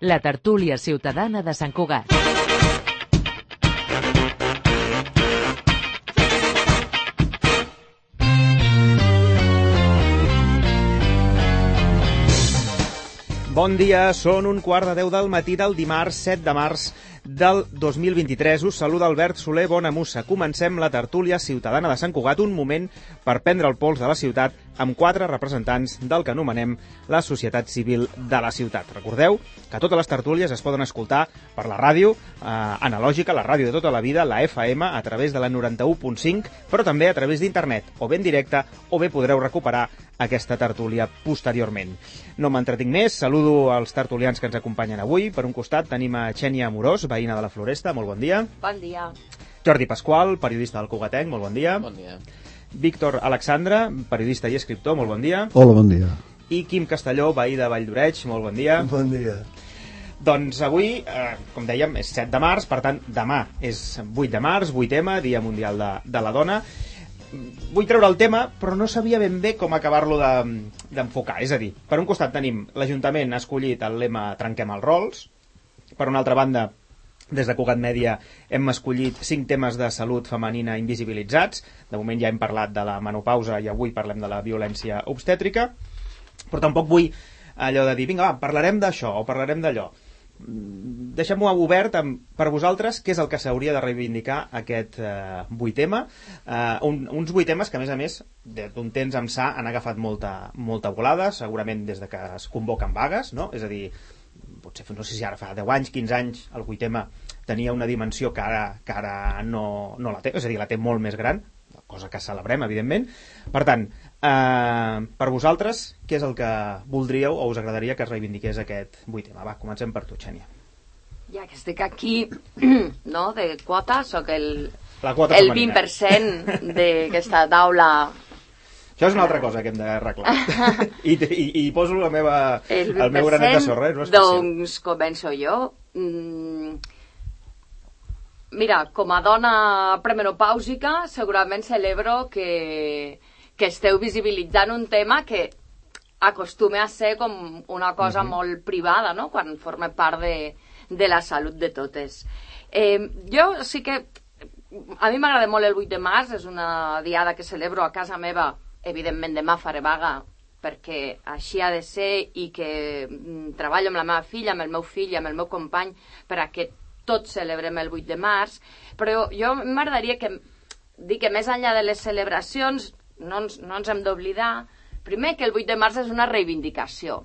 la tertúlia ciutadana de Sant Cugat. Bon dia, són un quart de deu del matí del dimarts 7 de març del 2023. Us saluda Albert Soler Bonamussa. Comencem la tertúlia ciutadana de Sant Cugat, un moment per prendre el pols de la ciutat amb quatre representants del que anomenem la societat civil de la ciutat. Recordeu que totes les tertúlies es poden escoltar per la ràdio eh, analògica, la ràdio de tota la vida, la FM, a través de la 91.5, però també a través d'internet, o ben directe, o bé podreu recuperar aquesta tertúlia posteriorment. No m'entretinc més, saludo als tertulians que ens acompanyen avui. Per un costat tenim a Xènia Amorós, veïna de la Floresta, molt bon dia. Bon dia. Jordi Pasqual, periodista del Cugatenc, molt bon dia. Bon dia. Víctor Alexandra, periodista i escriptor, molt bon dia. Hola, bon dia. I Quim Castelló, veí de Vall d'Oreig, molt bon dia. Bon dia. Doncs avui, eh, com dèiem, és 7 de març, per tant, demà és 8 de març, 8M, Dia Mundial de, de la Dona. Vull treure el tema, però no sabia ben bé com acabar-lo de- d'enfocar. És a dir, per un costat tenim l'Ajuntament ha escollit el lema Trenquem els rols, per una altra banda, des de Cugat Mèdia hem escollit cinc temes de salut femenina invisibilitzats. De moment ja hem parlat de la menopausa i avui parlem de la violència obstètrica. Però tampoc vull allò de dir, vinga, va, parlarem d'això o parlarem d'allò. Deixem-ho obert amb, per vosaltres què és el que s'hauria de reivindicar aquest eh, 8M. Eh, un, uns 8Ms que, a més a més, d'un temps ençà han agafat molta, molta volada, segurament des de que es convoquen vagues, no? És a dir, potser, no sé si ara fa 10 anys, 15 anys, el 8M tenia una dimensió que ara, que ara no, no la té, és a dir, la té molt més gran, cosa que celebrem, evidentment. Per tant, per vosaltres, què és el que voldríeu o us agradaria que es reivindiqués aquest 8M? Va, comencem per tu, Xènia. Ja que estic aquí, no, de quota, sóc el, La quota el femenina. 20% d'aquesta taula, Això és una altra cosa que hem d'arreglar. I, i, I poso la meva, el el, meu granet de sorra, és no doncs començo jo. Mm, mira, com a dona premenopàusica, segurament celebro que, que esteu visibilitzant un tema que acostuma a ser com una cosa Mhm. molt privada, no?, quan forma part de, de la salut de totes. Eh, jo sí que... A mi m'agrada molt el 8 de març, és una diada que celebro a casa meva. Evidentment demà faré vaga perquè així ha de ser i que mm, treballo amb la meva filla, amb el meu fill i amb el meu company per a que tots celebrem el 8 de març, però jo m'agradaria que dir que més enllà de les celebracions no ens, no ens hem d'oblidar. Primer que el 8 de març és una reivindicació.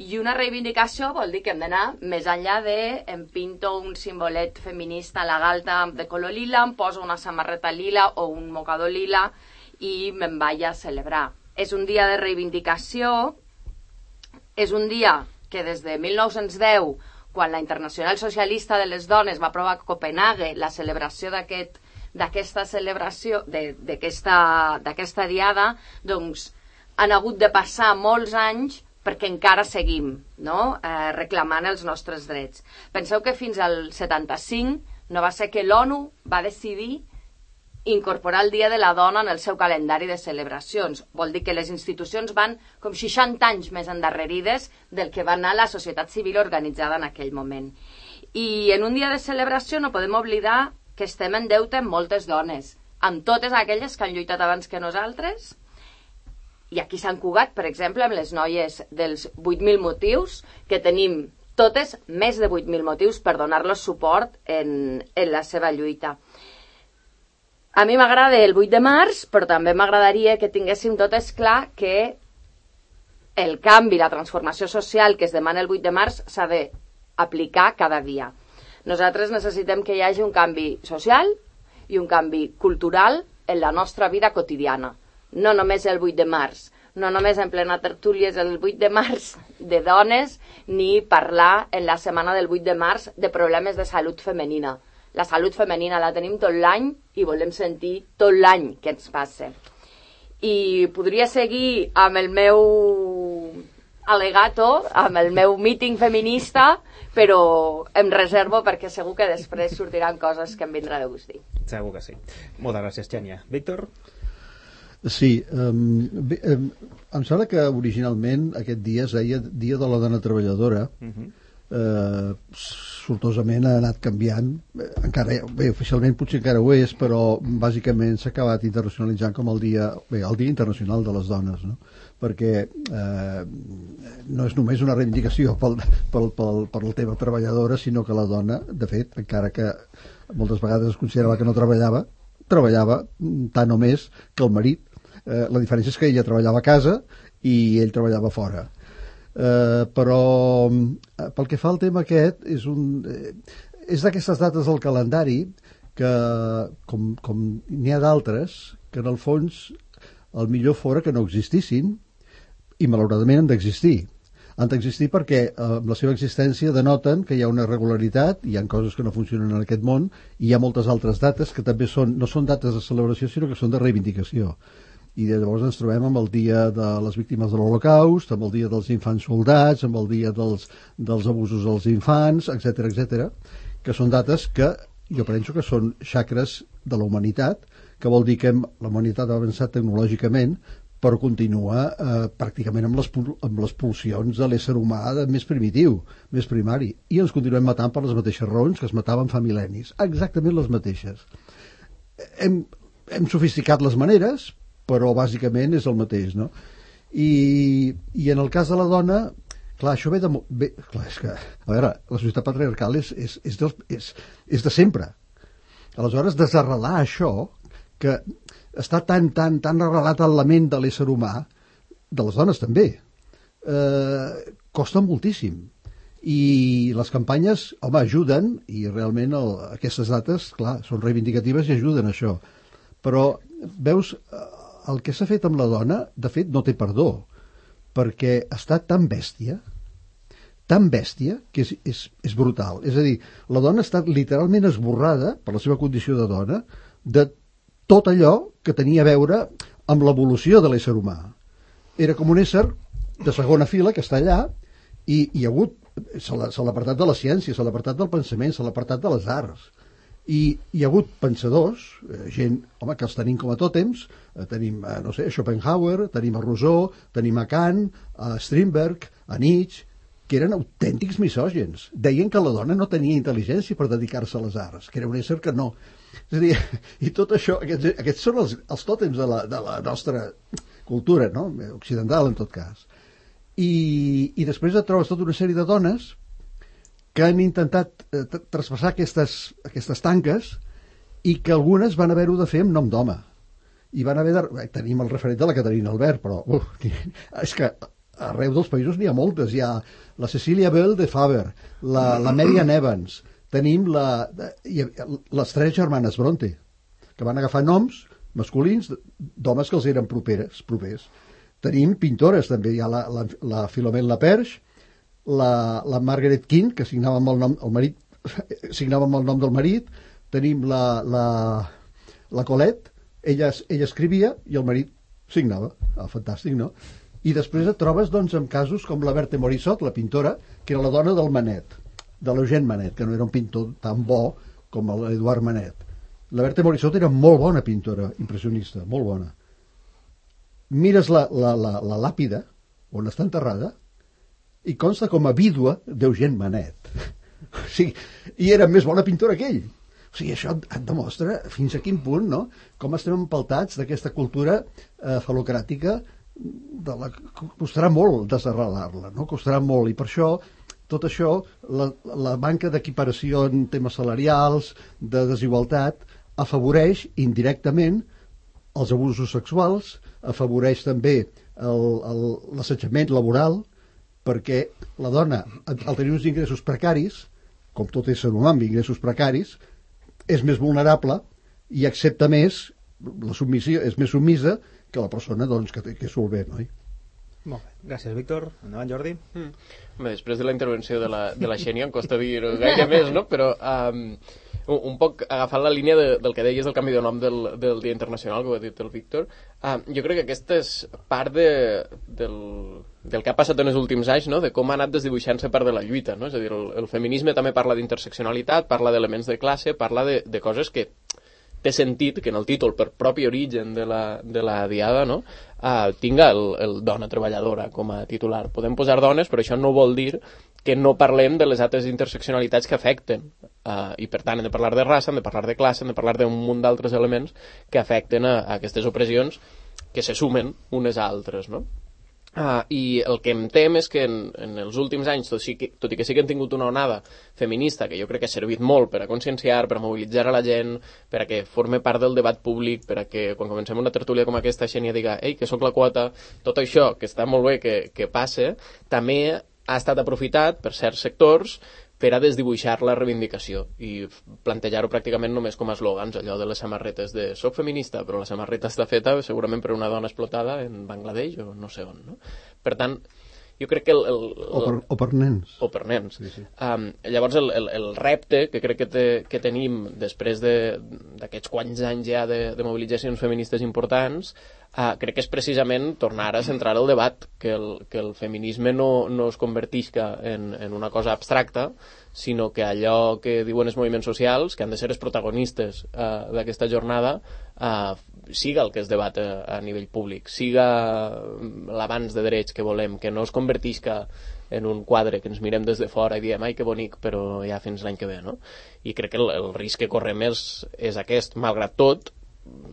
I una reivindicació vol dir que hem d'anar més enllà de em pinto un simbolet feminista a la galta de color lila, em poso una samarreta lila o un mocador lila i me'n vaig a celebrar. És un dia de reivindicació, és un dia que des de 1910, quan la Internacional Socialista de les Dones va aprovar a Copenhague la celebració d'aquest d'aquesta celebració, d'aquesta diada, doncs han hagut de passar molts anys perquè encara seguim no? eh, reclamant els nostres drets. Penseu que fins al 75 no va ser que l'ONU va decidir incorporar el Dia de la Dona en el seu calendari de celebracions. Vol dir que les institucions van com 60 anys més endarrerides del que va anar la societat civil organitzada en aquell moment. I en un dia de celebració no podem oblidar que estem en deute amb moltes dones, amb totes aquelles que han lluitat abans que nosaltres, i aquí Sant Cugat, per exemple, amb les noies dels 8.000 motius, que tenim totes més de 8.000 motius per donar-los suport en, en la seva lluita. A mi m'agrada el 8 de març, però també m'agradaria que tinguéssim totes clar que el canvi, la transformació social que es demana el 8 de març s'ha d'aplicar cada dia. Nosaltres necessitem que hi hagi un canvi social i un canvi cultural en la nostra vida quotidiana. No només el 8 de març, no només en plena tertúlies el 8 de març de dones, ni parlar en la setmana del 8 de març de problemes de salut femenina. La salut femenina la tenim tot l'any i volem sentir tot l'any què ens passa. I podria seguir amb el meu alegato, amb el meu míting feminista, però em reservo perquè segur que després sortiran coses que em vindrà de gust dir. Segur que sí. Moltes gràcies, Xènia. Víctor? Sí, um, bé, um, em sembla que originalment aquest dia es deia Dia de la Dona Treballadora, Uh -huh. eh, sortosament ha anat canviant eh, encara, bé, oficialment potser encara ho és però bàsicament s'ha acabat internacionalitzant com el dia, bé, el dia internacional de les dones no? Perquè eh, no és només una reivindicació pel, pel, pel, per el tema treballadora sinó que la dona, de fet, encara que moltes vegades es considerava que no treballava treballava tant o més que el marit. Eh, la diferència és que ella treballava a casa i ell treballava fora. Eh, però eh, pel que fa al tema aquest és un eh, és d'aquestes dates del calendari que com, com n'hi ha d'altres que en el fons el millor fora que no existissin i malauradament han d'existir. Han d'existir perquè eh, amb la seva existència denoten que hi ha una regularitat, hi ha coses que no funcionen en aquest món i hi ha moltes altres dates que també són, no són dates de celebració sinó que són de reivindicació. I llavors ens trobem amb el dia de les víctimes de l'Holocaust, amb el dia dels infants soldats, amb el dia dels, dels abusos als infants, etc etc, que són dates que jo penso que són xacres de la humanitat, que vol dir que la humanitat ha avançat tecnològicament, però continua eh, pràcticament amb les, amb les pulsions de l'ésser humà més primitiu, més primari, i ens continuem matant per les mateixes raons que es mataven fa mil·lennis, exactament les mateixes. Hem, hem sofisticat les maneres, però bàsicament és el mateix, no? I, i en el cas de la dona, clar, això ve de... Ve, clar, és que, a veure, la societat patriarcal és, és, és, dels, és, és de sempre. Aleshores, desarrelar això, que està tan, tan, tan arrelat en la ment de l'ésser humà, de les dones també, eh, costa moltíssim. I les campanyes, home, ajuden, i realment el, aquestes dates, clar, són reivindicatives i ajuden a això. Però, veus, el que s'ha fet amb la dona, de fet, no té perdó, perquè està tan bèstia, tan bèstia, que és, és, és brutal. És a dir, la dona està literalment esborrada, per la seva condició de dona, de tot allò que tenia a veure amb l'evolució de l'ésser humà. Era com un ésser de segona fila que està allà i hi ha hagut se l'ha apartat de la ciència, se l'ha apartat del pensament, se l'ha apartat de les arts i hi ha hagut pensadors, eh, gent, home, que els tenim com a tòtems, eh, tenim, eh, no sé, Schopenhauer, tenim a Rousseau, tenim a Kant, a Strindberg, a Nietzsche, que eren autèntics misògens. Deien que la dona no tenia intel·ligència per dedicar-se a les arts, que era un ésser que no. És a dir, i tot això, aquests, aquests són els, els tòtems de la, de la nostra cultura, no? occidental en tot cas. I, i després et trobes tota una sèrie de dones que han intentat eh, traspassar aquestes, aquestes tanques i que algunes van haver-ho de fer amb nom d'home. I van haver de... Eh, tenim el referent de la Caterina Albert, però uf, és que arreu dels països n'hi ha moltes. Hi ha la Cecilia Bell de Faber, la, la Marian Evans, tenim la, les tres germanes Bronte, que van agafar noms masculins d'homes que els eren properes, propers. Tenim pintores, també. Hi ha la, la, la Filomena Laperche, la, la Margaret King, que signava amb el nom, el marit, signava amb el nom del marit, tenim la, la, la Colette, ella, ella escrivia i el marit signava. Ah, fantàstic, no? I després et trobes doncs, amb casos com la Berta Morisot, la pintora, que era la dona del Manet, de l'Eugène Manet, que no era un pintor tan bo com l'Eduard Manet. La Berta Morisot era molt bona pintora, impressionista, molt bona. Mires la, la, la, la làpida, on està enterrada, i consta com a vídua d'Eugent Manet. o sigui, i era més bona pintora que ell. O sigui, això et demostra fins a quin punt, no?, com estem empaltats d'aquesta cultura eh, falocràtica de la costarà molt desarrelar-la, no? Costarà molt, i per això tot això, la, la manca d'equiparació en temes salarials, de desigualtat, afavoreix indirectament els abusos sexuals, afavoreix també l'assetjament laboral, perquè la dona, al tenir uns ingressos precaris, com tot ésser humà amb ingressos precaris, és més vulnerable i accepta més, la submissió és més submisa que la persona doncs, que, que és solvent, oi? Molt bé. Gràcies, Víctor. Endavant, Jordi. Mm. Bé, després de la intervenció de la, de la Xènia em costa dir gaire més, no? Però um, un, poc agafant la línia de, del que deies del canvi de nom del, del Dia Internacional, que ho ha dit el Víctor, um, jo crec que aquesta és part de, del, del que ha passat en els últims anys, no? de com ha anat desdibuixant-se part de la lluita. No? És a dir, el, el feminisme també parla d'interseccionalitat, parla d'elements de classe, parla de, de coses que té sentit que en el títol, per propi origen de la, de la diada, no? uh, tinga el, el dona treballadora com a titular. Podem posar dones, però això no vol dir que no parlem de les altres interseccionalitats que afecten. Uh, I per tant hem de parlar de raça, hem de parlar de classe, hem de parlar d'un munt d'altres elements que afecten a, a aquestes opressions que se sumen unes a altres, no? Uh, I el que em tem és que en, en els últims anys, tot, sí que, tot i que sí que han tingut una onada feminista, que jo crec que ha servit molt per a conscienciar, per a mobilitzar a la gent, per a que forme part del debat públic, per a que quan comencem una tertúlia com aquesta, Xènia diga, ei, que sóc la quota, tot això, que està molt bé que, que passe, també ha estat aprofitat per certs sectors per a desdibuixar la reivindicació i plantejar-ho pràcticament només com a eslògans, allò de les samarretes de soc feminista, però la samarreta està feta segurament per una dona explotada en Bangladesh o no sé on. No? Per tant, jo crec que el... el, el o, per, o per nens. O per nens. Sí, sí. Um, llavors, el, el, el repte que crec que, te, que tenim després d'aquests de, quants anys ja de, de mobilitzacions feministes importants uh, crec que és precisament tornar a centrar el debat, que el, que el feminisme no, no es convertisca en, en una cosa abstracta, sinó que allò que diuen els moviments socials, que han de ser els protagonistes uh, d'aquesta jornada, uh, siga el que es debat a, a nivell públic, siga l'abans de drets que volem, que no es convertisca en un quadre que ens mirem des de fora i diem ai que bonic, però ja fins l'any que ve, no? I crec que el, el risc que correm és, és aquest, malgrat tot,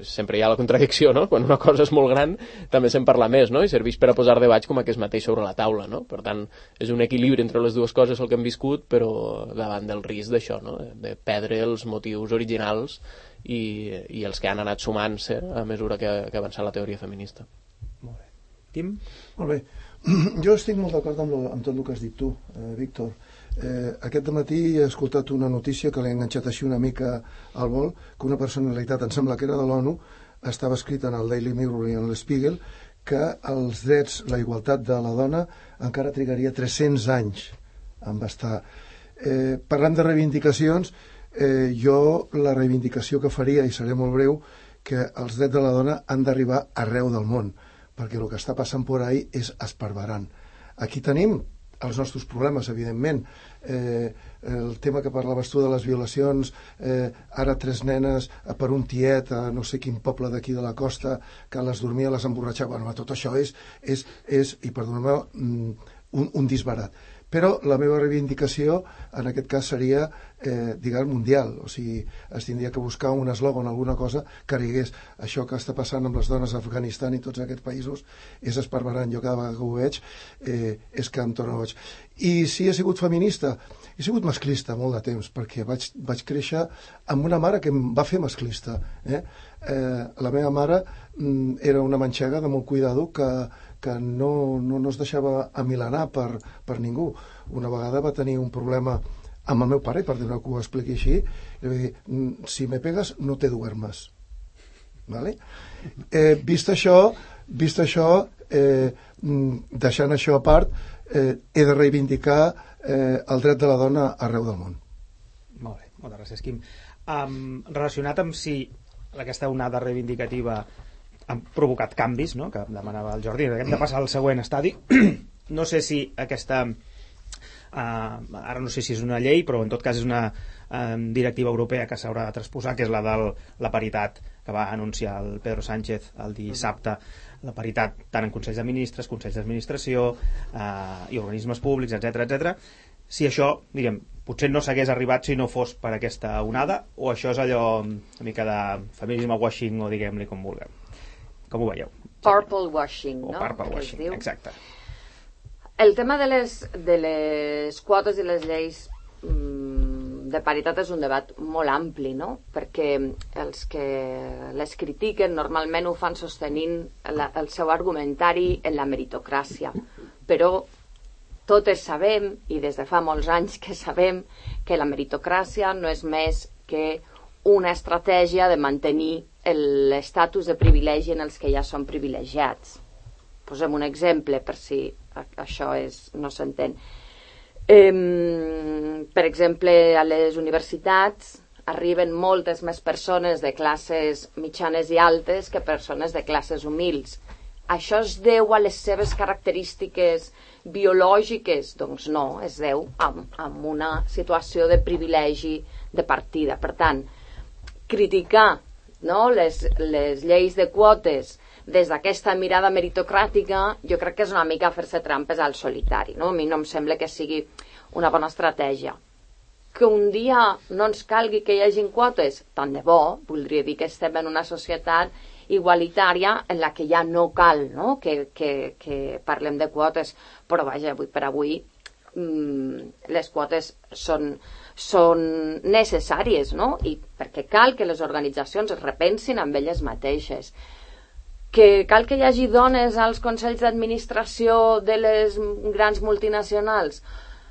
sempre hi ha la contradicció, no? Quan una cosa és molt gran, també se'n parla més, no? I serveix per a posar debats com aquest mateix sobre la taula, no? Per tant, és un equilibri entre les dues coses el que hem viscut, però davant del risc d'això, no? De perdre els motius originals i, i els que han anat sumant-se a mesura que, que ha avançat la teoria feminista. Molt bé. Tim? Molt bé. Jo estic molt d'acord amb, lo, amb tot el que has dit tu, eh, Víctor. Eh, aquest matí he escoltat una notícia que l'he enganxat així una mica al vol, que una personalitat, em sembla que era de l'ONU, estava escrita en el Daily Mirror i en l'Spiegel, que els drets, la igualtat de la dona encara trigaria 300 anys en estar. Eh, parlant de reivindicacions, eh, jo la reivindicació que faria, i seré molt breu, que els drets de la dona han d'arribar arreu del món, perquè el que està passant por ahí és esparverant. Aquí tenim els nostres problemes, evidentment. Eh, el tema que parlaves tu de les violacions, eh, ara tres nenes per un tiet a no sé quin poble d'aquí de la costa que les dormia, les emborratxava. Bueno, tot això és, és, és i perdoneu, mm, un, un disbarat però la meva reivindicació en aquest cas seria, eh, diguem, mundial, o sigui, es tindria que buscar un eslògan, alguna cosa que digués això que està passant amb les dones a Afganistan i tots aquests països és esparverant, jo cada vegada que ho veig eh, és que em torna boig. I si he sigut feminista, he sigut masclista molt de temps, perquè vaig, vaig créixer amb una mare que em va fer masclista. Eh? Eh, la meva mare mm, era una manxega de molt cuidado que que no, no, no es deixava amilanar per, per ningú. Una vegada va tenir un problema amb el meu pare, per dir que ho expliqui així, i va dir, mm, si me pegues no te duermes. Vale? Eh, vist això, vist això eh, mm, deixant això a part, eh, he de reivindicar eh, el dret de la dona arreu del món. Molt bé, moltes gràcies, Quim. Um, relacionat amb si aquesta onada reivindicativa han provocat canvis, no? que demanava el Jordi, hem de passar al següent estadi. no sé si aquesta... Uh, ara no sé si és una llei, però en tot cas és una uh, directiva europea que s'haurà de transposar, que és la de la paritat que va anunciar el Pedro Sánchez el dissabte, la paritat tant en Consells de Ministres, Consells d'Administració uh, i organismes públics, etc etc. Si això, diguem, potser no s'hagués arribat si no fos per aquesta onada, o això és allò una mica de feminisme washing, o diguem-li com vulguem. Com ho veieu? Purple washing, o no? purple washing, exacte. El tema de les, de les quotes i les lleis mm, de paritat és un debat molt ampli, no? Perquè els que les critiquen normalment ho fan sostenint la, el seu argumentari en la meritocràcia. Però totes sabem, i des de fa molts anys que sabem, que la meritocràcia no és més que una estratègia de mantenir l'estatus de privilegi en els que ja són privilegiats. Posem un exemple per si això és, no s'entén. Eh, per exemple, a les universitats arriben moltes més persones de classes mitjanes i altes que persones de classes humils. Això es deu a les seves característiques biològiques? Doncs no, es deu a, a una situació de privilegi de partida. Per tant, criticar no? les, les lleis de quotes des d'aquesta mirada meritocràtica, jo crec que és una mica fer-se trampes al solitari, no? A mi no em sembla que sigui una bona estratègia. Que un dia no ens calgui que hi hagin quotes, tant de bo, voldria dir que estem en una societat igualitària en la que ja no cal no? Que, que, que parlem de quotes, però vaja, avui per avui mm, les quotes són, són necessàries, no? I perquè cal que les organitzacions es repensin amb elles mateixes. Que cal que hi hagi dones als consells d'administració de les grans multinacionals?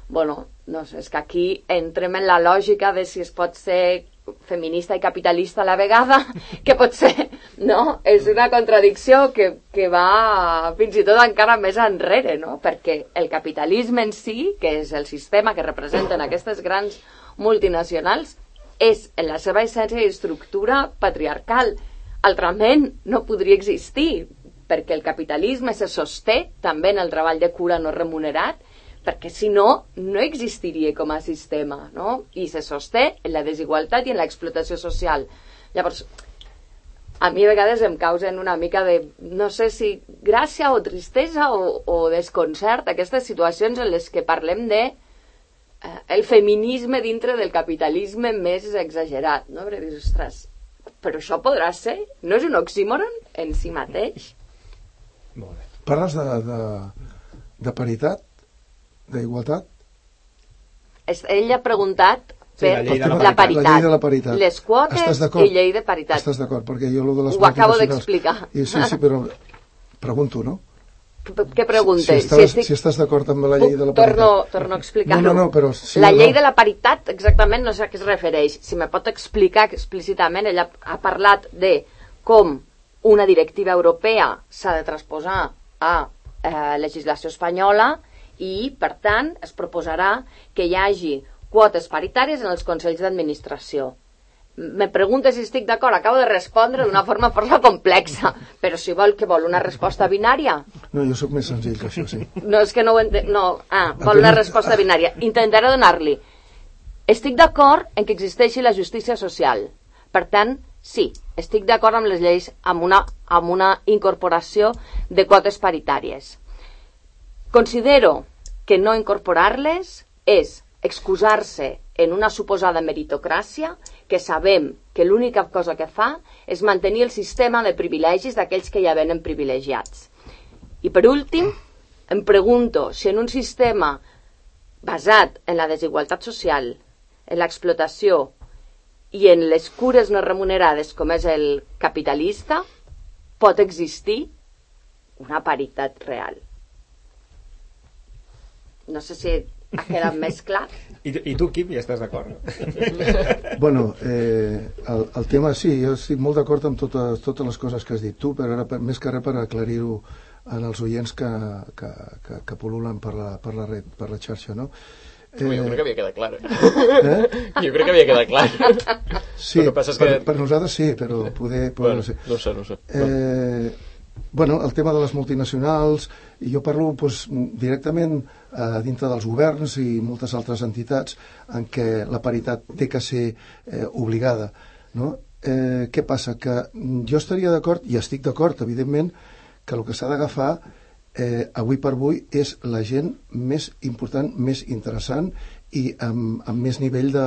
Bueno, no sé, és que aquí entrem en la lògica de si es pot ser feminista i capitalista a la vegada, que pot ser, no? És una contradicció que, que va fins i tot encara més enrere, no? Perquè el capitalisme en si, que és el sistema que representen aquestes grans multinacionals, és en la seva essència i estructura patriarcal. Altrament no podria existir, perquè el capitalisme se sosté també en el treball de cura no remunerat perquè si no, no existiria com a sistema, no? I se sosté en la desigualtat i en l'explotació social. Llavors, a mi a vegades em causen una mica de, no sé si gràcia o tristesa o, o desconcert aquestes situacions en les que parlem de eh, el feminisme dintre del capitalisme més exagerat, no? Perquè dius, ostres, però això podrà ser? No és un oxímoron en si mateix? Molt bé. Parles de, de, de paritat? D'igualtat? Ell ha preguntat per la llei de la la, paritat. La llei de la paritat. Les quotes i llei de paritat. Estàs d'acord, perquè jo lo de les Ho acabo d'explicar. I Sí, sí, però pregunto, no? Què pregunte? Si estàs, si estàs d'acord amb la llei de la paritat. Torno, torno a explicar-ho. No, no, no, però sí la llei no? de la paritat, exactament, no sé a què es refereix. Si me pot explicar explícitament, ella ha parlat de com una directiva europea s'ha de transposar a eh, legislació espanyola i, per tant, es proposarà que hi hagi quotes paritàries en els consells d'administració. Me pregunta si estic d'acord, acabo de respondre d'una forma força complexa, però si vol que vol una resposta binària, No, jo sóc més senzill que això, sí. no, és que no ho entenc. No, ah, vol una resposta binària. Intentaré donar-li. Estic d'acord en que existeixi la justícia social. Per tant, sí, estic d'acord amb les lleis amb una, amb una incorporació de quotes paritàries. Considero que no incorporar-les és excusar-se en una suposada meritocràcia que sabem que l'única cosa que fa és mantenir el sistema de privilegis d'aquells que ja venen privilegiats. I per últim, em pregunto si en un sistema basat en la desigualtat social, en l'explotació i en les cures no remunerades com és el capitalista, pot existir una paritat real. No sé si ha quedat més clar. I, I tu, Quim, ja estàs d'acord? Bueno, eh, el, el tema sí, jo estic molt d'acord amb totes, totes les coses que has dit tu, però ara per, més que res per aclarir-ho en els oients que, que, que, que pol·lulen per la, per la, red, per la xarxa, no? Eh... Jo crec que havia quedat clar. eh? Jo crec que havia quedat clar. Sí, que passa és per, que- per nosaltres sí, però poder, poder bueno, no sé. no sé, no sé. Eh, bueno, el tema de les multinacionals, i jo parlo doncs, directament eh, dintre dels governs i moltes altres entitats en què la paritat té que ser eh, obligada. No? Eh, què passa? Que jo estaria d'acord, i estic d'acord, evidentment, que el que s'ha d'agafar eh, avui per avui és la gent més important, més interessant i amb, amb més nivell de,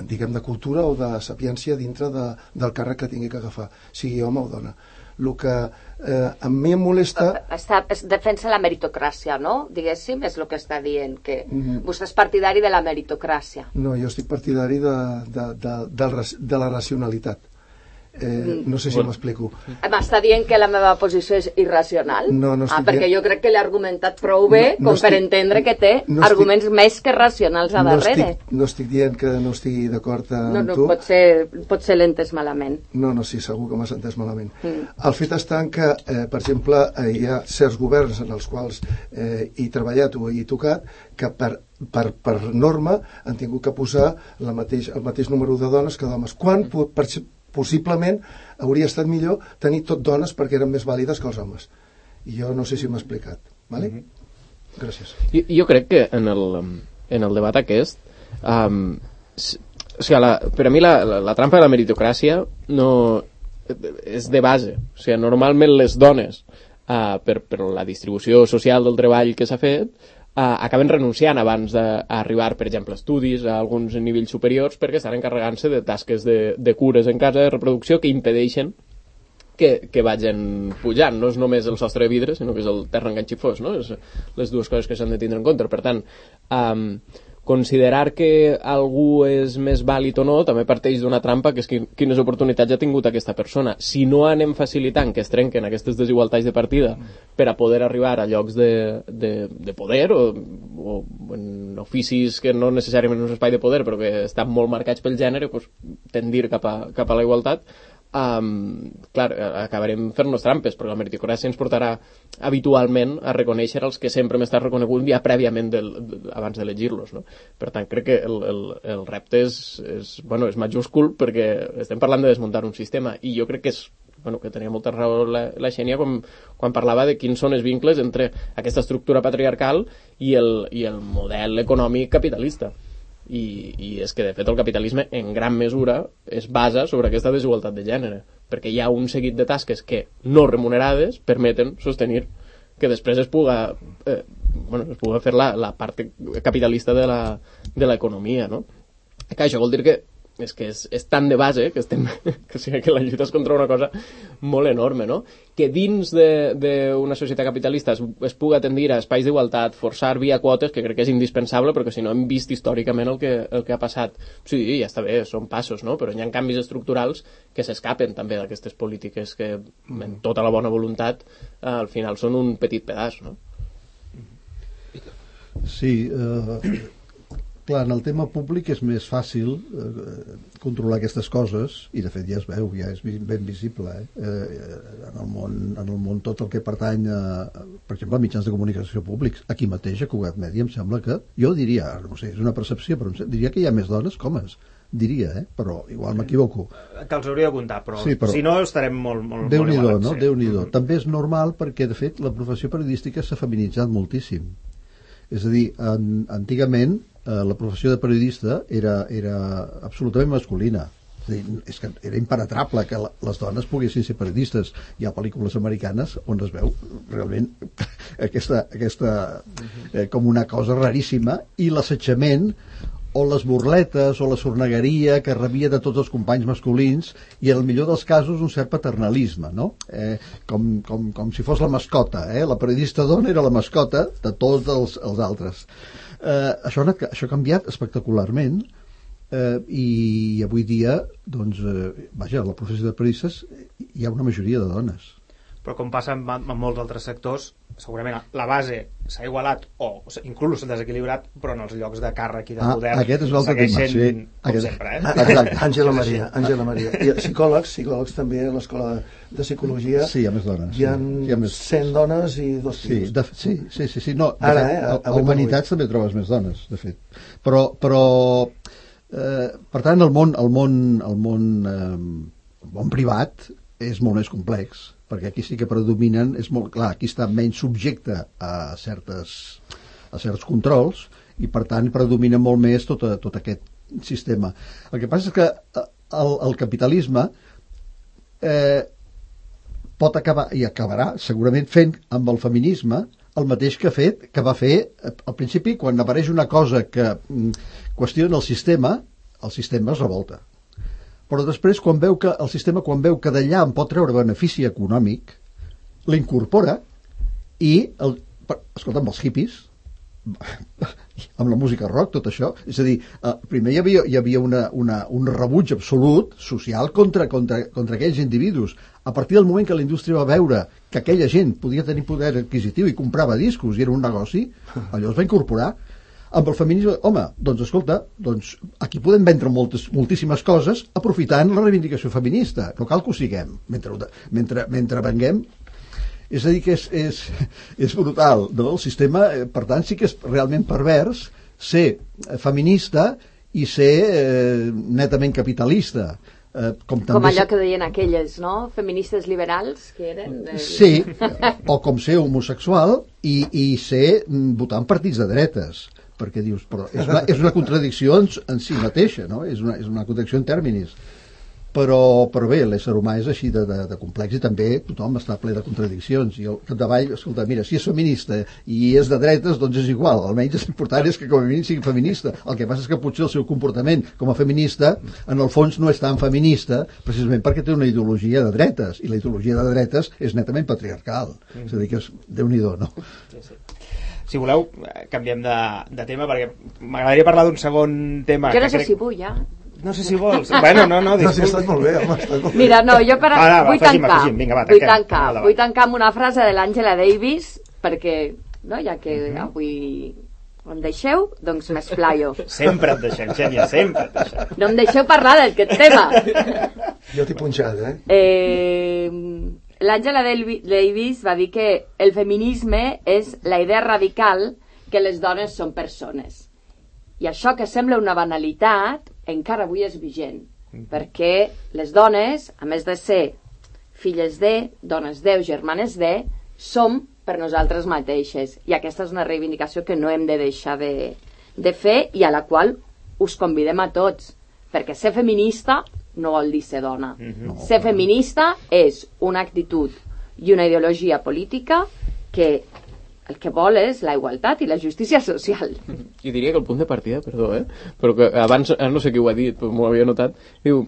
diguem, de cultura o de sapiència dintre de, del càrrec que tingui que agafar, sigui home o dona. El que eh, a mi em molesta... Està, es defensa la meritocràcia, no? Diguéssim, és el que està dient, que Mhm. vostè és partidari de la meritocràcia. No, jo estic partidari de, de, de, raci- de la racionalitat. Eh, no sé si Bueno. m'explico. M'està dient que la meva posició és irracional? No, no ah, estic perquè dient- jo crec que l'he argumentat prou bé No- no com per estic- entendre que té no estic- arguments més que racionals a No darrere. estic, no estic dient que no estigui d'acord amb no, no, tu. pot ser, pot ser l'entès malament. No, no, sí, segur que m'has entès malament. Mm. El fet està en que, eh, per exemple, eh, hi ha certs governs en els quals eh, he treballat o he tocat que per, per, per norma han tingut que posar la mateix, el mateix número de dones que d'homes. Quan per, possiblement hauria estat millor tenir tot dones perquè eren més vàlides que els homes. I jo no sé si m'he explicat. Vale? Mhm. Gràcies. Jo, jo crec que en el, en el debat aquest um, o sigui, la, per a mi la, la, la trampa de la meritocràcia no, és de base. O sigui, normalment les dones, uh, per, per la distribució social del treball que s'ha fet, uh, acaben renunciant abans d'arribar, per exemple, a estudis, a alguns nivells superiors, perquè estan encarregant-se de tasques de, de cures en casa, de reproducció, que impedeixen que, que vagin pujant. No és només el sostre de vidre, sinó que és el terra enganxifós, no? És les dues coses que s'han de tindre en compte. Per tant, um, considerar que algú és més vàlid o no també parteix d'una trampa que és quines oportunitats ha tingut aquesta persona. Si no anem facilitant que es trenquen aquestes desigualtats de partida per a poder arribar a llocs de, de, de poder o, o en oficis que no necessàriament és un espai de poder però que estan molt marcats pel gènere, doncs, tendir cap a, cap a la igualtat, um, clar, acabarem fent-nos trampes, perquè la meritocràcia ens portarà habitualment a reconèixer els que sempre hem estat reconeguts ja prèviament del, de, abans d'elegir-los. No? Per tant, crec que el, el, el repte és, és, bueno, és majúscul perquè estem parlant de desmuntar un sistema i jo crec que és bueno, que tenia molta raó la, la Xènia quan, quan parlava de quins són els vincles entre aquesta estructura patriarcal i el, i el model econòmic capitalista i, i és que de fet el capitalisme en gran mesura es basa sobre aquesta desigualtat de gènere perquè hi ha un seguit de tasques que no remunerades permeten sostenir que després es puga, eh, bueno, es puga fer la, la part capitalista de l'economia no? que això vol dir que és que és, és tan de base que, estem, que, o sigui, que la lluita és contra una cosa molt enorme, no? Que dins d'una societat capitalista es, es puga tendir a espais d'igualtat, forçar via quotes, que crec que és indispensable, perquè si no hem vist històricament el que, el que ha passat. Sí, ja està bé, són passos, no? Però hi ha canvis estructurals que s'escapen també d'aquestes polítiques que, en tota la bona voluntat, al final són un petit pedaç, no? Sí, eh, clar, en el tema públic és més fàcil eh, controlar aquestes coses i de fet ja es veu, ja és ben visible eh? Eh, en, el món, en el món tot el que pertany a, per exemple, a mitjans de comunicació públics aquí mateix a Cugat Mèdia em sembla que, jo diria, no sé, és una percepció però diria que hi ha més dones com és diria, eh? però igual m'equivoco que els hauria de comptar, però, sí, però si no estarem molt, molt, Déu molt igualats, no? Sí. Déu. Mm. També és normal perquè de fet la professió periodística s'ha feminitzat moltíssim és a dir, en, antigament eh, la professió de periodista era, era absolutament masculina és, dir, és que era impenetrable que les dones poguessin ser periodistes hi ha pel·lícules americanes on es veu realment aquesta, aquesta eh, com una cosa raríssima i l'assetjament o les burletes o la sornegueria que rebia de tots els companys masculins i en el millor dels casos un cert paternalisme no? eh, com, com, com si fos la mascota eh? la periodista dona era la mascota de tots els, els altres Eh, això, això ha canviat espectacularment eh, i avui dia doncs, eh, vaja, la professió de periodistes hi ha una majoria de dones però com passa en, en molts altres sectors segurament la base s'ha igualat o inclús s'ha desequilibrat però en els llocs de càrrec i de ah, poder aquest és l'altre tema sí. com aquest... sempre eh? Exacte. Àngela Maria, Àngela Maria. I psicòlegs, psicòlegs també a l'escola de psicologia sí, hi ha més dones hi ha, sí. hi ha més... 100 dones i dos sí, de, sí, sí, sí, sí. No, Ara, fet, eh, a, a Humanitats també trobes més dones de fet però, però eh, per tant el món el món, el món, eh, el món privat és molt més complex perquè aquí sí que predominen, és molt clar, aquí està menys subjecte a, certes, a certs controls i per tant predomina molt més tot, a, tot aquest sistema. El que passa és que eh, el, el capitalisme eh, pot acabar, i acabarà segurament fent amb el feminisme el mateix que ha fet, que va fer al principi quan apareix una cosa que mm, qüestiona el sistema, el sistema es revolta però després quan veu que el sistema quan veu que d'allà en pot treure benefici econòmic l'incorpora i el, escolta, amb els hippies amb la música rock, tot això és a dir, eh, primer hi havia, hi havia una, una, un rebuig absolut social contra, contra, contra aquells individus. A partir del moment que la indústria va veure que aquella gent podia tenir poder adquisitiu i comprava discos i era un negoci allò es va incorporar amb el feminisme, home, doncs escolta, doncs aquí podem vendre moltes, moltíssimes coses aprofitant la reivindicació feminista, no cal que ho siguem, mentre, mentre, mentre venguem és a dir que és, és, és brutal, no? El sistema, eh, per tant, sí que és realment pervers ser feminista i ser eh, netament capitalista. Eh, com, també com allò que deien aquelles, no? Feministes liberals, que eren... De... Sí, o com ser homosexual i, i ser mm, votar en partits de dretes perquè dius, però és una, és una contradicció en, en si mateixa, no? És una, és una contradicció en terminis. però, però bé, l'ésser humà és així de, de, de complex i també tothom està ple de contradiccions i al capdavall, escolta, mira, si és feminista i és de dretes, doncs és igual almenys és important és que com a mínim sigui feminista el que passa és que potser el seu comportament com a feminista, en el fons no és tan feminista precisament perquè té una ideologia de dretes i la ideologia de dretes és netament patriarcal, mm. és a dir que és déu nhi no? Sí, sí si voleu, canviem de, de tema perquè m'agradaria parlar d'un segon tema jo no sé crec... si vull ja no sé si vols. Bueno, no, no, disculpa. No, si estàs molt bé, home, estàs molt bé. Mira, no, jo per... Ah, va, vull afegim, tancar, afegim. Vinga, va, vull tancar, vull tancar amb una frase de l'Àngela Davis, perquè, no, ja que mhm. -huh. avui em deixeu, doncs m'esplaio. Sempre et deixem, Xènia, sempre et deixem. No em deixeu parlar d'aquest tema. Jo t'he punxat, eh? eh L'Àngela Davis va dir que el feminisme és la idea radical que les dones són persones. I això que sembla una banalitat, encara avui és vigent, mm. perquè les dones, a més de ser filles de, dones de o germanes de, som per nosaltres mateixes. I aquesta és una reivindicació que no hem de deixar de, de fer i a la qual us convidem a tots, perquè ser feminista no vol dir ser dona. Mm -hmm. Ser feminista és una actitud i una ideologia política que el que vol és la igualtat i la justícia social. I diria que el punt de partida, perdó, eh? però que abans, no sé qui ho ha dit, però m'ho havia notat, diu,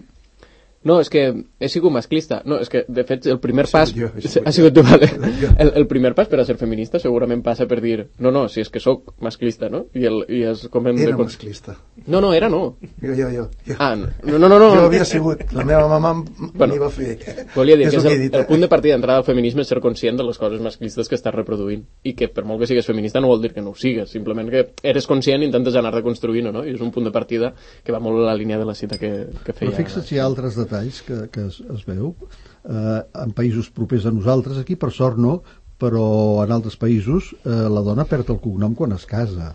no, és que he sigut masclista. No, és que, de fet, el primer pas... Jo, ha sigut tu, vale. El, el primer pas per a ser feminista segurament passa per dir no, no, si és que sóc masclista, no? I, el, i és com hem era de... masclista. No, no, era no. Jo, jo, jo. jo. Ah, no, no, no, no. Jo havia sigut. La meva mama bueno, m'hi va fer. Volia dir és que, és el, dit, el punt de partida d'entrada del feminisme és ser conscient de les coses masclistes que estàs reproduint i que per molt que sigues feminista no vol dir que no ho sigues, simplement que eres conscient i intentes anar reconstruint no? I és un punt de partida que va molt a la línia de la cita que, que feia. Però fixa't si hi ha altres detalls que, que es, es veu eh, en països propers a nosaltres aquí per sort no però en altres països eh, la dona perd el cognom quan es casa.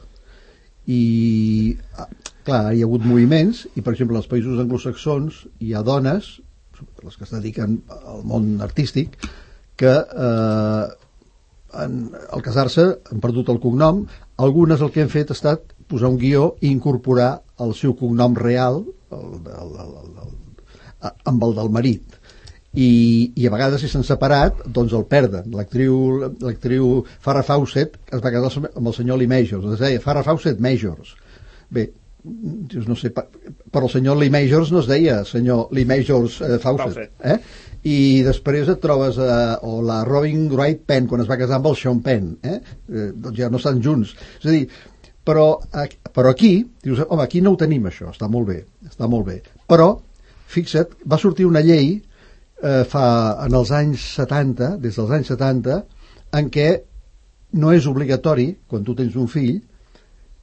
I ah, clar, hi ha hagut moviments i per exemple als països anglosaxons hi ha dones les que es dediquen al món artístic que eh, en, al casar-se han perdut el cognom. Algunes el que han fet ha estat posar un guió i incorporar el seu cognom real el, el, el, el, amb el del marit. I, i a vegades si s'han separat doncs el perden. L'actriu Farrah Fawcett es va casar amb el senyor Lee Majors. Es deia Farrah Fawcett Majors. Bé, no sé, per, per el senyor Lee Majors no es deia senyor Lee Majors eh, Fawcett, eh? i després et trobes eh, o la Robin Wright Penn quan es va casar amb el Sean Penn eh? Eh, doncs ja no estan junts. És a dir, però, però aquí dius, home, aquí no ho tenim això, està molt bé està molt bé, però fixa't, va sortir una llei eh, fa, en els anys 70, des dels anys 70, en què no és obligatori, quan tu tens un fill,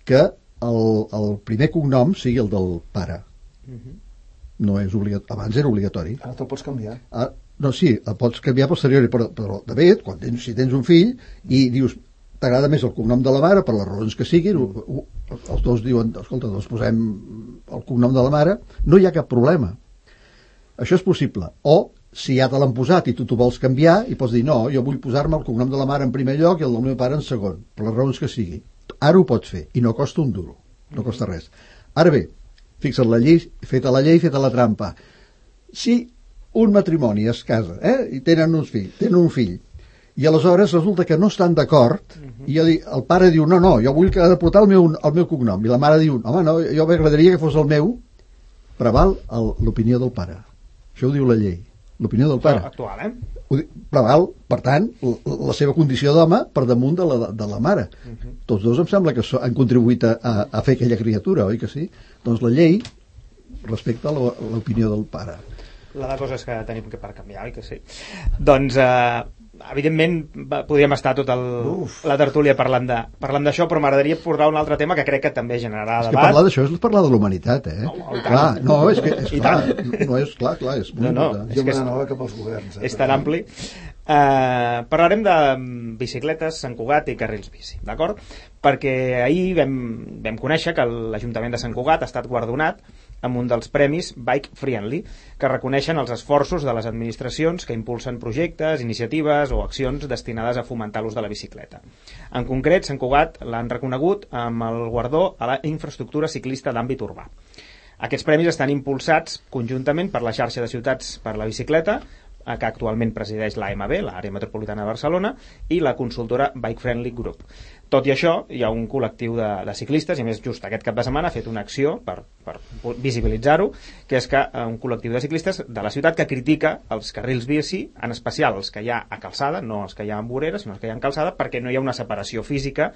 que el, el primer cognom sigui el del pare. Uh mhm. -huh. No és obligatori. Abans era obligatori. Ara te'l pots canviar. Ah, no, sí, el pots canviar posteriori, però, però de fet, quan tens, si tens un fill i dius t'agrada més el cognom de la mare, per les raons que siguin, mm. els dos diuen, escolta, doncs posem el cognom de la mare, no hi ha cap problema. Això és possible. O, si ja te l'han posat i tu t'ho vols canviar, i pots dir, no, jo vull posar-me el cognom de la mare en primer lloc i el del meu pare en segon, per les raons que sigui. Ara ho pots fer, i no costa un duro, no costa res. Ara bé, fixa't la llei, feta la llei, feta la trampa. Si un matrimoni es casa, eh, i tenen uns fills, tenen un fill, i aleshores resulta que no estan d'acord uh -huh. i el pare diu, no, no, jo vull que ha de portar el meu, el meu cognom i la mare diu, home, no, jo m'agradaria que fos el meu preval l'opinió del pare això ho diu la llei, l'opinió del pare. Actual, eh? Preval, per tant, la seva condició d'home per damunt de la, de la mare. Uh mhm. -huh. Tots dos em sembla que so, han contribuït a, a fer aquella criatura, oi que sí? Doncs la llei respecta l'opinió del pare. La de coses que tenim que per canviar, oi que sí? Doncs eh, evidentment podríem estar tot el, la tertúlia parlant de parlant d'això, però m'agradaria portar un altre tema que crec que també generarà debat. És que parlar d'això és parlar de la humanitat, eh? No, clar, no, és que és clar, no és clar, clar, és no, no, és jo que és, cap als governs. Eh, és tan ampli. Uh, parlarem de bicicletes, Sant Cugat i carrils bici, d'acord? Perquè ahir vam, vam conèixer que l'Ajuntament de Sant Cugat ha estat guardonat amb un dels premis Bike Friendly, que reconeixen els esforços de les administracions que impulsen projectes, iniciatives o accions destinades a fomentar l'ús de la bicicleta. En concret, Sant Cugat l'han reconegut amb el guardó a la infraestructura ciclista d'àmbit urbà. Aquests premis estan impulsats conjuntament per la xarxa de ciutats per la bicicleta, que actualment presideix l'AMB, l'Àrea Metropolitana de Barcelona, i la consultora Bike Friendly Group. Tot i això, hi ha un col·lectiu de, de ciclistes, i més just aquest cap de setmana ha fet una acció per, per visibilitzar-ho, que és que eh, un col·lectiu de ciclistes de la ciutat que critica els carrils bici, en especial els que hi ha a calçada, no els que hi ha en vorera, sinó els que hi ha en calçada, perquè no hi ha una separació física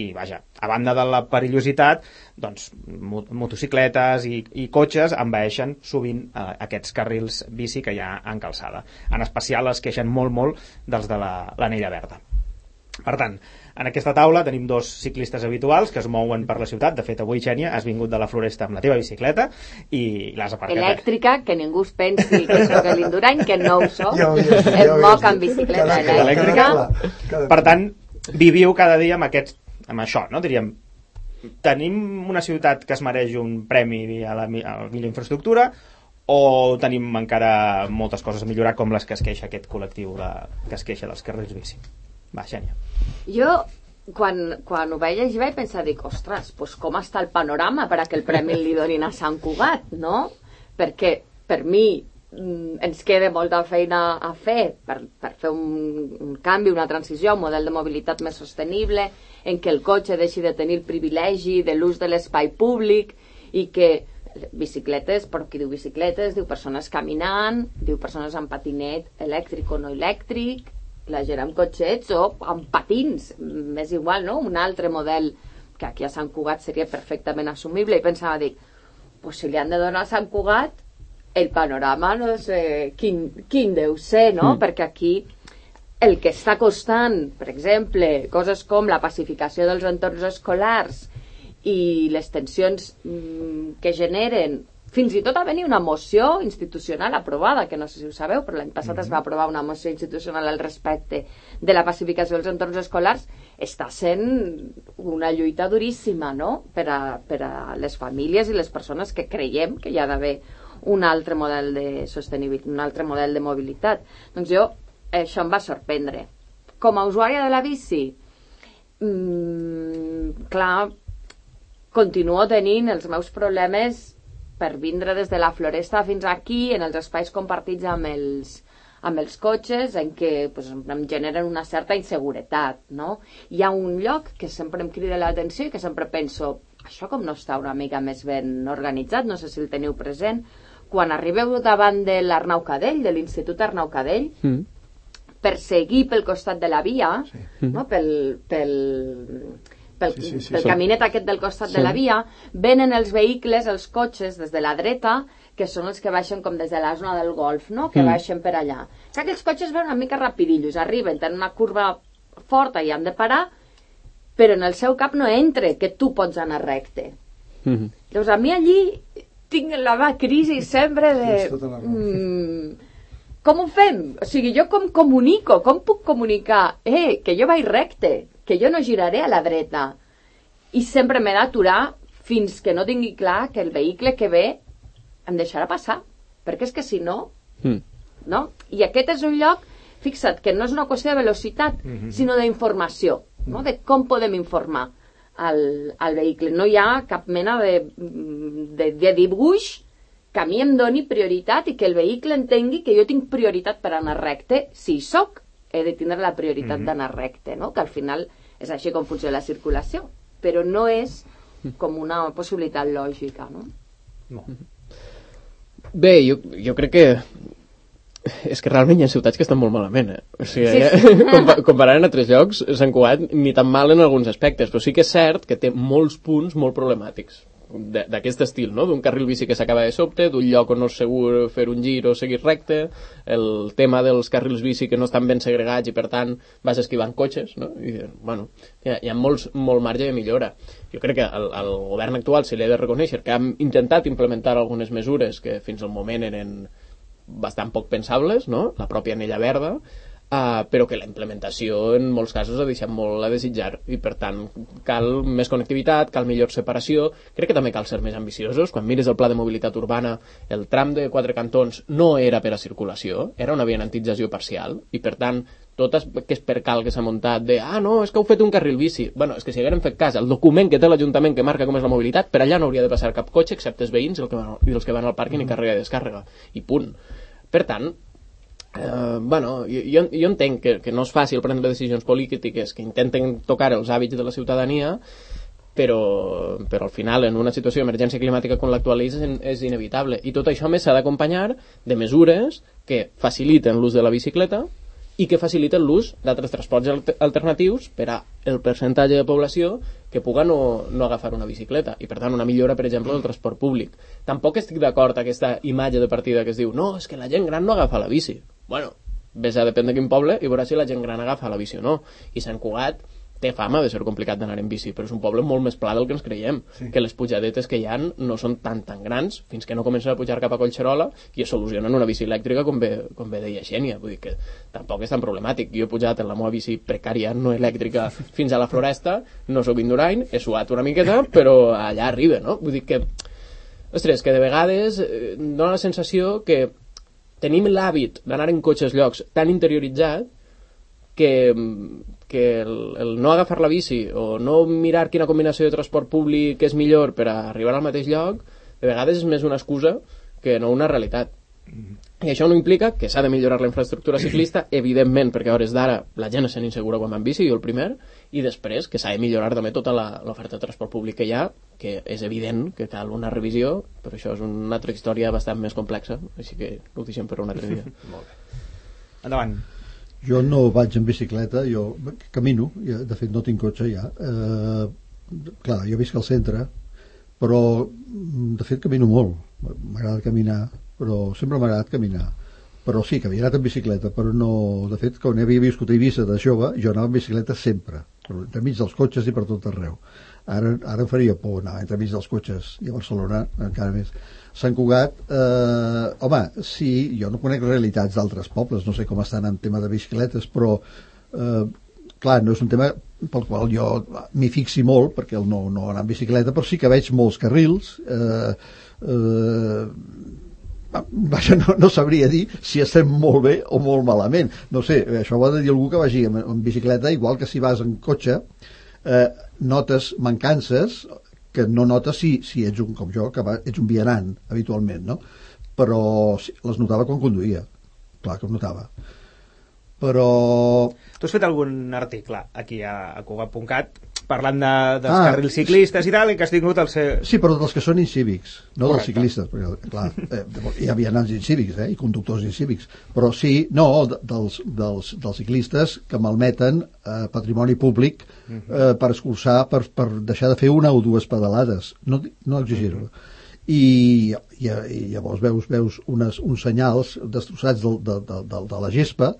i vaja, a banda de la perillositat doncs mo- motocicletes i, i cotxes envaeixen sovint eh, aquests carrils bici que hi ha en calçada en especial es queixen molt molt dels de la- l'anella verda. Per tant, en aquesta taula tenim dos ciclistes habituals que es mouen per la ciutat. De fet, avui, Xènia, has vingut de la Floresta amb la teva bicicleta i l'has aparcat. Elèctrica, que ningú es pensi que sóc l'Indurany, que no ho soc. Ja ho havies dit, ja em ho moc amb bicicleta Cada- cada- elèctrica. cada- cada- Per tant, viviu cada dia amb, aquests, amb això, no? Diríem, tenim una ciutat que es mereix un premi a la, a la millor infraestructura o tenim encara moltes coses a millorar com les que es queixa aquest col·lectiu de, que es queixa dels carrils bici? Va, Xènia. Jo, quan, quan ho vaig llegir, vaig pensar, dic, ostres, pues com està el panorama per a que el premi li donin a Sant Cugat, no? Perquè, per mi, mm, ens queda molta feina a fer per, per fer un, un canvi, una transició un model de mobilitat més sostenible, en què el cotxe deixi de tenir privilegi de l'ús de l'espai públic i que bicicletes, però qui diu bicicletes, diu persones caminant, diu persones amb patinet elèctric o no elèctric, la gent amb cotxets o amb patins, m'és igual, no? Un altre model que aquí a Sant Cugat seria perfectament assumible i pensava, dic, pues si li han de donar a Sant Cugat el panorama no sé quin, quin deu ser, no? Mm. Perquè aquí el que està costant, per exemple, coses com la pacificació dels entorns escolars i les tensions mm, que generen fins i tot a venir una moció institucional aprovada, que no sé si ho sabeu, però l'any passat es va aprovar una moció institucional al respecte de la pacificació dels entorns escolars, està sent una lluita duríssima, no?, per a, per a les famílies i les persones que creiem que hi ha d'haver un altre model de sostenibilitat, un altre model de mobilitat. Doncs jo, això em va sorprendre. Com a usuària de la bici, mm, clar, continuo tenint els meus problemes per vindre des de la floresta fins aquí, en els espais compartits amb els, amb els cotxes, en què pues, em generen una certa inseguretat, no? Hi ha un lloc que sempre em crida l'atenció i que sempre penso, això com no està una mica més ben organitzat, no sé si el teniu present, quan arribeu davant de l'Arnau Cadell, de l'Institut Arnau Cadell, Mm. per seguir pel costat de la via, Sí. no? pel, pel, pel, Sí, sí, sí. pel caminet aquest del costat Sí. de la via, venen els vehicles, els cotxes, des de la dreta, que són els que baixen com des de la zona del golf, no? que Mm. baixen per allà. Que aquells cotxes van una mica rapidillos, arriben, tenen una curva forta i han de parar, però en el seu cap no entra que tu pots anar recte. Mm. Llavors, a mi allí tinc la va crisi sempre de... Tota. Mm, com ho fem? O sigui, jo com comunico? Com puc comunicar? Eh, que jo vaig recte, que jo no giraré a la dreta. I sempre m'he d'aturar fins que no tingui clar que el vehicle que ve em deixarà passar. Perquè és que si no, Mm. no? I aquest és un lloc, fixa't, que no és una qüestió de velocitat, sinó d'informació, no? de com podem informar al, al vehicle. No hi ha cap mena de, de, de dibuix que a mi em doni prioritat i que el vehicle entengui que jo tinc prioritat per anar recte. Si hi soc, he de tindre la prioritat d'anar recte, no? que al final és així com funciona la circulació, però no és com una possibilitat lògica. No? No. Bé, jo, jo crec que és que realment hi ha ciutats que estan molt malament, eh? O sigui, Sí, sí, compa comparant altres llocs, Sant Cugat ni tan mal en alguns aspectes, però sí que és cert que té molts punts molt problemàtics d'aquest estil, no? D'un carril bici que s'acaba de sobte, d'un lloc on no és segur fer un gir o seguir recte, el tema dels carrils bici que no estan ben segregats i per tant vas esquivant cotxes, no? I, bueno, hi ha, hi ha molts, molt marge de millora. Jo crec que el, el govern actual se li ha de reconèixer que han intentat implementar algunes mesures que fins al moment eren bastant poc pensables, no? la pròpia anella verda, uh, però que la implementació en molts casos ha deixat molt a desitjar i per tant cal més connectivitat, cal millor separació, crec que també cal ser més ambiciosos, quan mires el pla de mobilitat urbana el tram de quatre cantons no era per a circulació, era una vianantització parcial i per tant tot aquest percal que s'ha muntat de, ah, no, és que heu fet un carril bici. Bueno, és que si hagueren fet cas al document que té l'Ajuntament que marca com és la mobilitat, per allà no hauria de passar cap cotxe excepte els veïns i els que van, i els que van al pàrquing mm. i càrrega i descàrrega. I punt. Per tant, eh, bueno, jo, jo entenc que, que no és fàcil prendre decisions polítiques que intenten tocar els hàbits de la ciutadania, però, però al final en una situació d'emergència climàtica com l'actual és, és inevitable. I tot això més s'ha d'acompanyar de mesures que faciliten l'ús de la bicicleta i que faciliten l'ús d'altres transports alternatius per a el percentatge de població que puga no, no agafar una bicicleta. I per tant una millora per exemple del transport públic. Tampoc estic d'acord amb aquesta imatge de partida que es diu no, és que la gent gran no agafa la bici bueno, vés a depèn de quin poble i veuràs si la gent gran agafa la bici o no i Sant Cugat té fama de ser complicat d'anar en bici, però és un poble molt més pla del que ens creiem, sí. que les pujadetes que hi han no són tan tan grans fins que no comencen a pujar cap a Collserola i es solucionen una bici elèctrica com bé, com bé deia Xènia, vull dir que tampoc és tan problemàtic. Jo he pujat en la meva bici precària no elèctrica fins a la floresta, no sóc indurain, he suat una miqueta, però allà arriba, no? Vull dir que, ostres, que de vegades eh, dona la sensació que tenim l'hàbit d'anar en cotxes llocs tan interioritzat que, que el, el no agafar la bici o no mirar quina combinació de transport públic és millor per a arribar al mateix lloc, de vegades és més una excusa que no una realitat. Mm-hmm. I això no implica que s'ha de millorar la infraestructura ciclista, evidentment, perquè a hores d'ara la gent és sent insegura quan va en bici, jo el primer, i després que s'ha de millorar també tota l'oferta de transport públic que hi ha, que és evident que cal una revisió, però això és una altra història bastant més complexa, així que ho deixem per un altre dia. Molt bé. Endavant. Jo no vaig en bicicleta, jo camino, de fet no tinc cotxe ja. Eh, clar, jo visc al centre, però de fet camino molt. M'agrada caminar, però sempre m'ha agradat caminar. Però sí, que havia anat en bicicleta, però no... De fet, quan havia viscut a Eivissa de jove, jo anava en bicicleta sempre, entremig dels cotxes i per tot arreu. Ara, ara em faria por anar entremig dels cotxes i a Barcelona encara més Sant Cugat, eh, home, sí, jo no conec realitats d'altres pobles, no sé com estan en tema de bicicletes, però eh, clar, no és un tema pel qual jo m'hi fixi molt, perquè el no, no anar en bicicleta, però sí que veig molts carrils, eh, eh, vaja, no, no sabria dir si estem molt bé o molt malament. No sé, això ho ha de dir algú que vagi en, en bicicleta, igual que si vas en cotxe, eh, notes mancances que no notes si, si ets un, com jo, que va, ets un vianant habitualment, no? Però les notava quan conduïa, clar que ho notava. Però... Tu has fet algun article aquí a, a Cugat.cat parlant de, dels ah, carrils ciclistes i tal, i que has tingut el seu... Sí, però dels que són incívics, no Correcte. dels ciclistes, perquè, clar, eh, hi havia nans incívics, eh, i conductors incívics, però sí, no, dels, dels, dels ciclistes que malmeten eh, patrimoni públic mhm. eh, per escurçar, per, per deixar de fer una o dues pedalades, no, no exigir-ho. Uh -huh. I, i, i llavors veus, veus unes, uns senyals destrossats de, de, de, de, de la gespa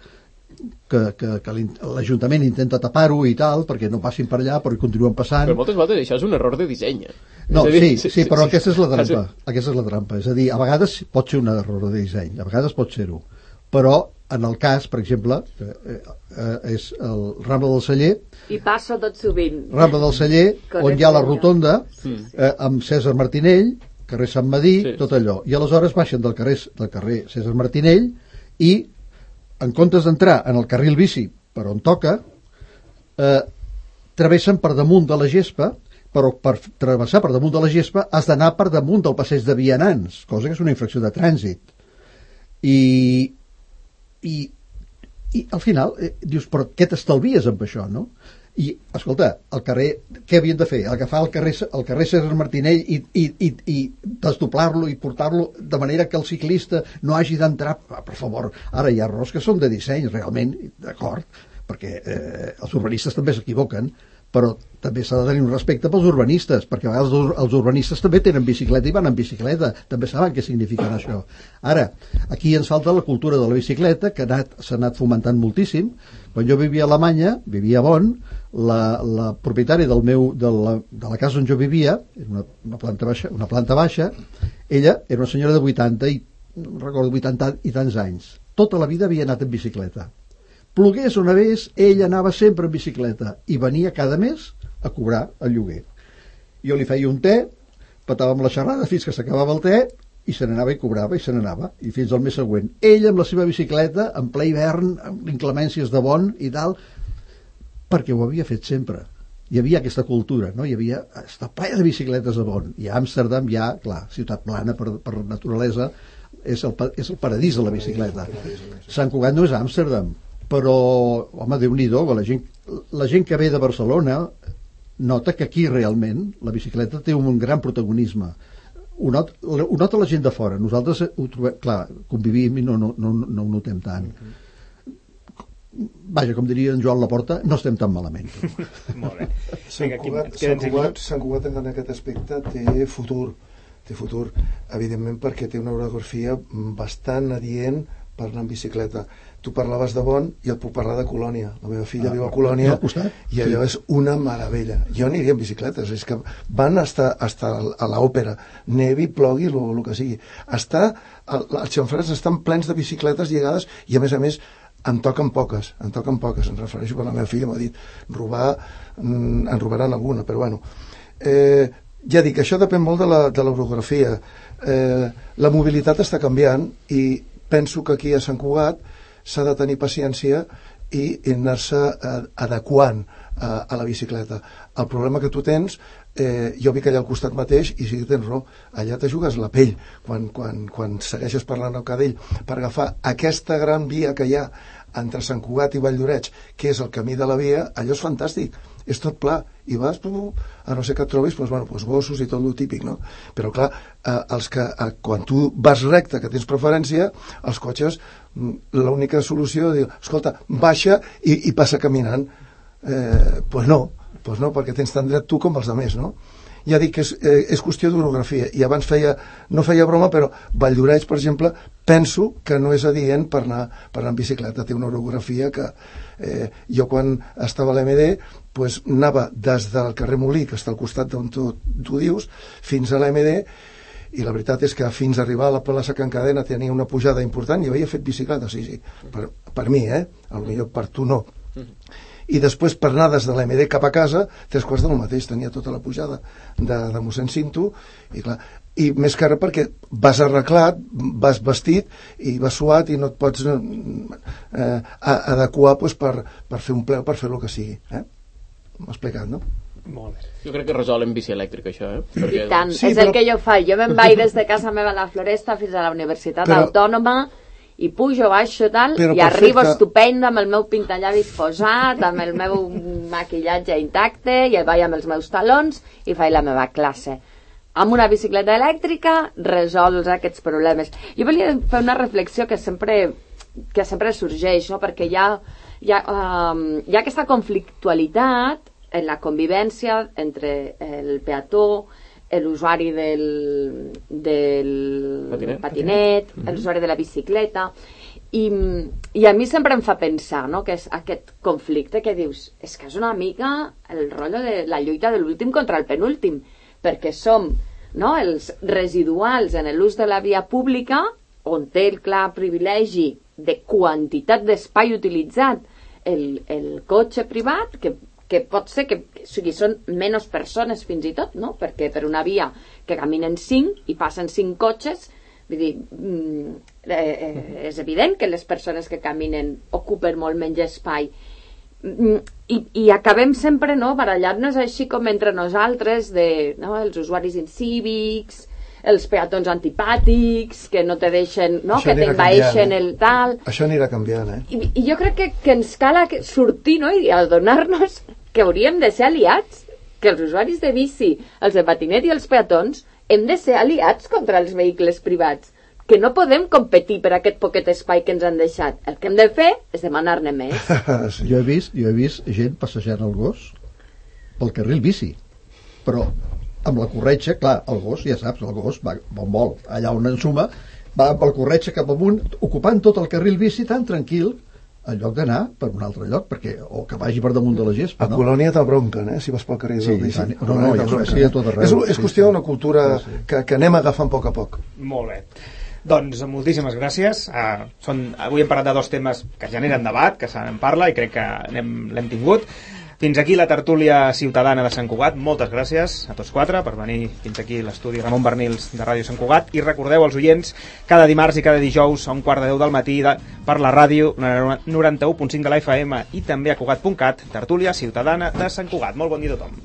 que, que, que l'Ajuntament intenta tapar-ho i tal, perquè no passin per allà, però continuen passant. Però moltes vegades això és un error de disseny. Eh? No, dir, sí, sí, sí, però sí, aquesta és la trampa. Aquesta és la trampa. És a dir, a vegades pot ser un error de disseny, a vegades pot ser-ho. Però en el cas, per exemple, eh, eh, és el Rambla del Celler... I passa tot sovint. Rambla del Celler, on hi ha la rotonda, eh, amb César Martinell, carrer Sant Madí, sí. tot allò. I aleshores baixen del carrer, del carrer César Martinell i en comptes d'entrar en el carril bici per on toca, eh, travessen per damunt de la gespa, però per travessar per damunt de la gespa has d'anar per damunt del passeig de vianants, cosa que és una infracció de trànsit. I, i, i al final eh, dius, però què t'estalvies amb això, no? I, escolta, el carrer, què havien de fer? Agafar el carrer, el carrer César Martinell i, i, i, i desdoblar-lo i portar-lo de manera que el ciclista no hagi d'entrar, ah, per favor, ara hi ha errors que són de disseny, realment, d'acord, perquè eh, els urbanistes també s'equivoquen, però també s'ha de tenir un respecte pels urbanistes, perquè a vegades els urbanistes també tenen bicicleta i van en bicicleta, també saben què significa això. Ara, aquí ens falta la cultura de la bicicleta, que s'ha anat fomentant moltíssim. Quan jo vivia a Alemanya, vivia a Bonn, la, la propietària del meu, de, la, de la casa on jo vivia, una, una, planta baixa, una planta baixa, ella era una senyora de 80 i no recordo 80 i tants anys. Tota la vida havia anat en bicicleta Plogués una vez, ell anava sempre en bicicleta i venia cada mes a cobrar el lloguer. Jo li feia un te, patàvem la xerrada fins que s'acabava el te i se n'anava i cobrava i se n'anava. I fins al mes següent ell amb la seva bicicleta en ple hivern amb inclemències de bon i tal perquè ho havia fet sempre. Hi havia aquesta cultura, no? hi havia està ple de bicicletes a bon. I a Amsterdam ja, clar, ciutat plana per, per naturalesa és el, és el paradís de la bicicleta. Sant Cugat no és Amsterdam però, home, déu nhi la gent, la gent que ve de Barcelona nota que aquí realment la bicicleta té un gran protagonisme. Ho, not, ho nota la gent de fora. Nosaltres ho trobem, clar, convivim i no, no, no, no ho notem tant. Vaja, com diria en Joan Laporta no estem tan malament. Molt bé. Sant Cugat, Sant Cugat. Sant Cugat en aquest aspecte té futur té futur, evidentment perquè té una orografia bastant adient per anar en bicicleta tu parlaves de Bon i et puc parlar de Colònia la meva filla Ah, viu a Colònia i allò Sí. és una meravella jo aniria en bicicletes és que van estar, estar a l'òpera nevi, plogui, el que sigui està, el, els xamfrans estan plens de bicicletes lligades i a més a més en toquen poques, en toquen poques, em refereixo que la meva filla m'ha dit robar, mm, en robaran alguna, però bueno. Eh, ja dic, això depèn molt de la- de. Eh, la mobilitat està canviant i penso que aquí a Sant Cugat s'ha de tenir paciència i anar-se eh, adequant a, a la bicicleta. El problema que tu tens, eh, jo vic allà al costat mateix i que tens raó, allà te jugues la pell quan, quan, quan segueixes parlant al cadell per agafar aquesta gran via que hi ha entre Sant Cugat i Valldoreix, que és el camí de la via, allò és fantàstic és tot pla, i vas a no ser que et trobis doncs, bueno, doncs gossos i tot el típic no? però clar, eh, els que, eh, quan tu vas recte, que tens preferència els cotxes, l'única solució és dir, escolta, baixa i, i passa caminant. Eh, pues no, pues no, perquè tens tant dret tu com els altres, no? Ja dic que és, eh, és qüestió d'orografia. I abans feia, no feia broma però Valldoreix, per exemple, penso que no és adient per anar, per anar en bicicleta. Té una orografia que eh, jo quan estava a l'MD pues, anava des del carrer Molí que està al costat d'on tu, tu dius fins a l'MD i la veritat és que fins a arribar a la plaça Can Cadena tenia una pujada important i havia fet bicicleta, sí, sí, per, per mi, eh? Potser per tu no. I després per anar des de l'MD cap a casa, tres quarts del mateix, tenia tota la pujada de, de mossèn Cinto, i clar, i més que res perquè vas arreglat, vas vestit i vas suat i no et pots eh, adequar pues, per, per fer un ple o per fer el que sigui. Eh? M'ho explicat, no? Molt bé. Jo crec que resol en bici elèctrica, això, eh? I tant, Sí, és el però- que jo faig. Jo me'n vaig des de casa meva a la Floresta fins a la Universitat Però- Autònoma i pujo, baixo, tal, Però i arribo perfecte. estupenda amb el meu pintallavis posat, amb el meu maquillatge intacte, i vaig amb els meus talons i faig la meva classe. Amb una bicicleta elèctrica resols aquests problemes. Jo volia fer una reflexió que sempre, que sempre sorgeix, no? perquè hi ha, hi, ha, um, hi ha aquesta conflictualitat en la convivència entre el peató, l'usuari del, del Patinet. patinet l'usuari de la bicicleta, i, i a mi sempre em fa pensar no? que és aquest conflicte que dius és que és una mica el rotllo de la lluita de l'últim contra el penúltim perquè som no, els residuals en l'ús de la via pública on té el clar privilegi de quantitat d'espai utilitzat el, el cotxe privat que, que pot ser que o sigui, són menys persones fins i tot, no? perquè per una via que caminen 5 i passen 5 cotxes Vull dir, mm, eh, eh, és evident que les persones que caminen ocupen molt menys espai. Mm, I, i acabem sempre no, barallant-nos així com entre nosaltres de no, els usuaris incívics, els peatons antipàtics, que no te deixen, no, Això que t'envaeixen eh? el tal... Això anirà canviant, eh? I, i jo crec que, que ens cal sortir no? i adonar-nos que hauríem de ser aliats, que els usuaris de bici, els de patinet i els peatons hem de ser aliats contra els vehicles privats, que no podem competir per aquest poquet espai que ens han deixat. El que hem de fer és demanar-ne més. jo he vist, jo he vist gent passejant el gos pel carril bici però amb la corretja, clar, el gos, ja saps, el gos va on vol, allà on ensuma, va amb el corretja cap amunt, ocupant tot el carril bici tan tranquil, en lloc d'anar per un altre lloc, perquè, o que vagi per damunt de la gespa, A no? Colònia te'l bronquen, eh, si vas pel carrer Sí, del. A No, no, a te'l bronquen, eh? a tot arreu. És, és Sí, qüestió sí. d'una cultura Sí, sí. que, que anem agafant a poc a poc. Molt bé. Doncs moltíssimes gràcies. Uh, són, avui hem parlat de dos temes que generen debat, que se'n parla i crec que l'hem tingut. Fins aquí la tertúlia ciutadana de Sant Cugat. Moltes gràcies a tots quatre per venir fins aquí l'estudi Ramon Bernils de Ràdio Sant Cugat. I recordeu als oients, cada dimarts i cada dijous a un quart de deu del matí de, per la ràdio 91.5 de la FM i també a Cugat.cat, tertúlia ciutadana de Sant Cugat. Molt bon dia a tothom.